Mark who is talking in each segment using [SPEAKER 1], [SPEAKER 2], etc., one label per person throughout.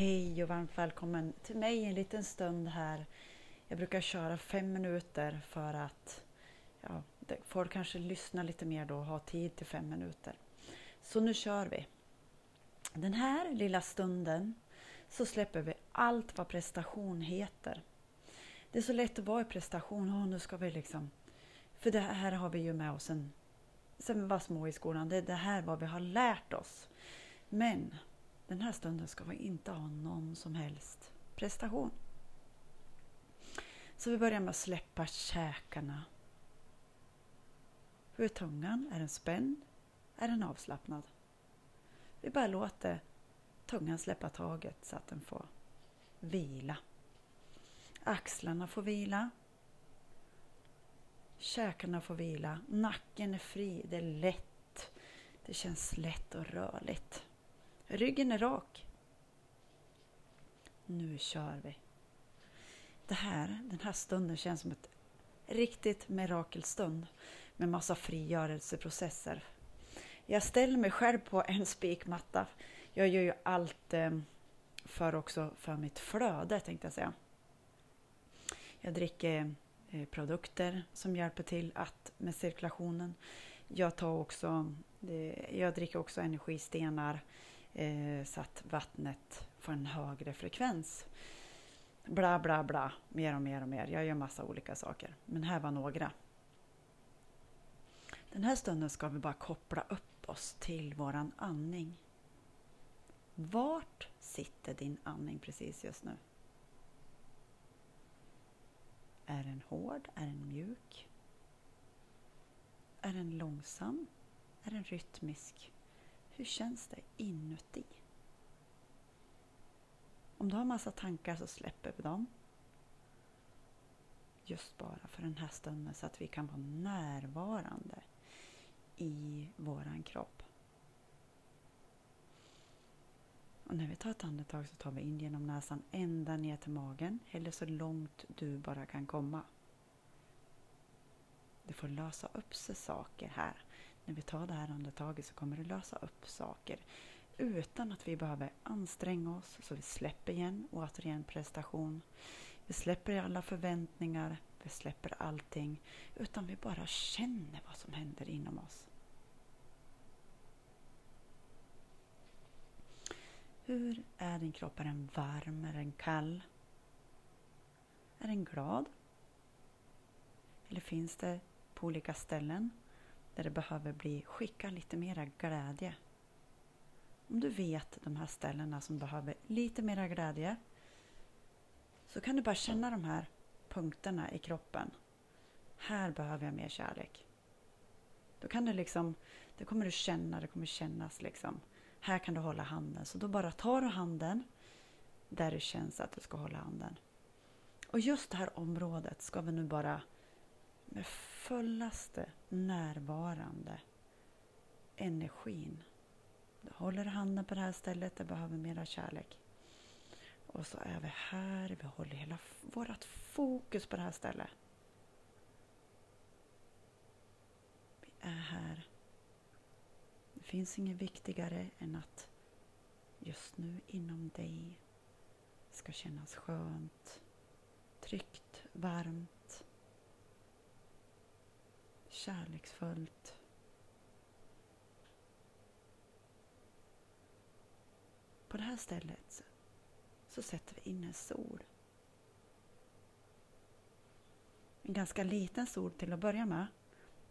[SPEAKER 1] Hej och varmt välkommen till mig en liten stund här. Jag brukar köra fem minuter för att ja, folk kanske lyssnar lite mer då och har tid till fem minuter. Så nu kör vi. Den här lilla stunden så släpper vi allt vad prestation heter. Det är så lätt att vara i prestation. Oh, nu ska vi liksom... För det här har vi ju med oss sen, sen vi var små i skolan. Det är det här vad vi har lärt oss. Men den här stunden ska vi inte ha någon som helst prestation. Så vi börjar med att släppa käkarna. Hur är tungan? Är den spänd? Är den avslappnad? Vi bara låter tungan släppa taget så att den får vila. Axlarna får vila. Käkarna får vila. Nacken är fri. Det är lätt. Det känns lätt och rörligt. Ryggen är rak. Nu kör vi. Det här, den här stunden känns som ett riktigt mirakelstund med massa frigörelseprocesser. Jag ställer mig själv på en spikmatta. Jag gör ju allt eh, för också för mitt flöde tänkte jag säga. Jag dricker eh, produkter som hjälper till att med cirkulationen. Jag tar också, eh, jag dricker också energistenar eh, så att vattnet får en högre frekvens. Bla, bla, bla. Mer och mer och mer. Jag gör massa olika saker. Men här var några. Den här stunden ska vi bara koppla upp oss till våran andning. Vart sitter din andning precis just nu? Är den hård? Är den mjuk? Är den långsam? Är den rytmisk? Hur känns det inuti? Om du har massa tankar så släpper vi dem. Just bara för den här stunden så att vi kan vara närvarande i våran kropp. Och när vi tar ett andetag så tar vi in genom näsan ända ner till magen eller så långt du bara kan komma. Det får lösa upp sig saker här när vi tar det här andetaget så kommer det lösa upp saker utan att vi behöver anstränga oss. Så vi släpper igen, återigen prestation. Vi släpper alla förväntningar, vi släpper allting. Utan vi bara känner vad som händer inom oss. Hur är din kropp? Är den varm? Är den kall? Är den glad? Eller finns det på olika ställen där det behöver bli, skicka lite mera glädje. Om du vet de här ställena som behöver lite mera glädje så kan du bara känna de här punkterna i kroppen. Här behöver jag mer kärlek. Då kan du liksom, det kommer du känna, det kommer kännas liksom. Här kan du hålla handen. Så då bara tar du handen där det känns att du ska hålla handen. Och just det här området ska vi nu bara med fullaste närvarande energin. Du håller handen på det här stället, det behöver mera kärlek. Och så är vi här, vi håller hela vårt fokus på det här stället. Vi är här. Det finns inget viktigare än att just nu inom dig ska kännas skönt, tryggt, varmt kärleksfullt. På det här stället så sätter vi in en sol. En ganska liten sol till att börja med.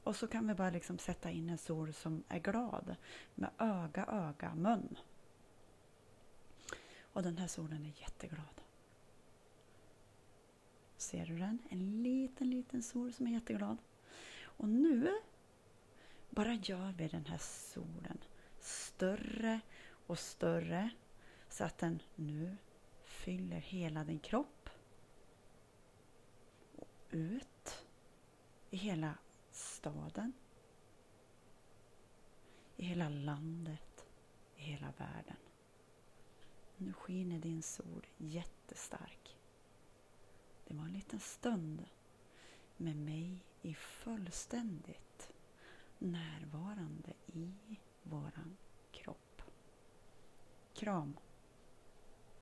[SPEAKER 1] Och så kan vi bara liksom sätta in en sol som är glad med öga, öga, mun. Och den här solen är jätteglad. Ser du den? En liten, liten sol som är jätteglad. Och nu bara gör vi den här solen större och större så att den nu fyller hela din kropp. Och ut i hela staden. I hela landet. I hela världen. Nu skiner din sol jättestark. Det var en liten stund med mig fullständigt närvarande i våran kropp. Kram!